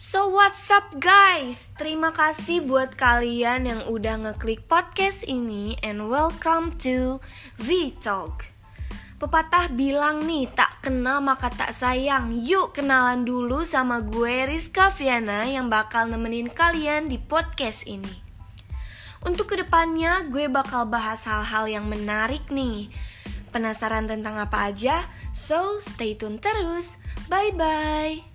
So what's up guys? Terima kasih buat kalian yang udah ngeklik podcast ini and welcome to V Talk. Pepatah bilang nih, tak kenal maka tak sayang. Yuk kenalan dulu sama gue Rizka Viana yang bakal nemenin kalian di podcast ini. Untuk ke depannya gue bakal bahas hal-hal yang menarik nih. Penasaran tentang apa aja? So stay tune terus. Bye bye.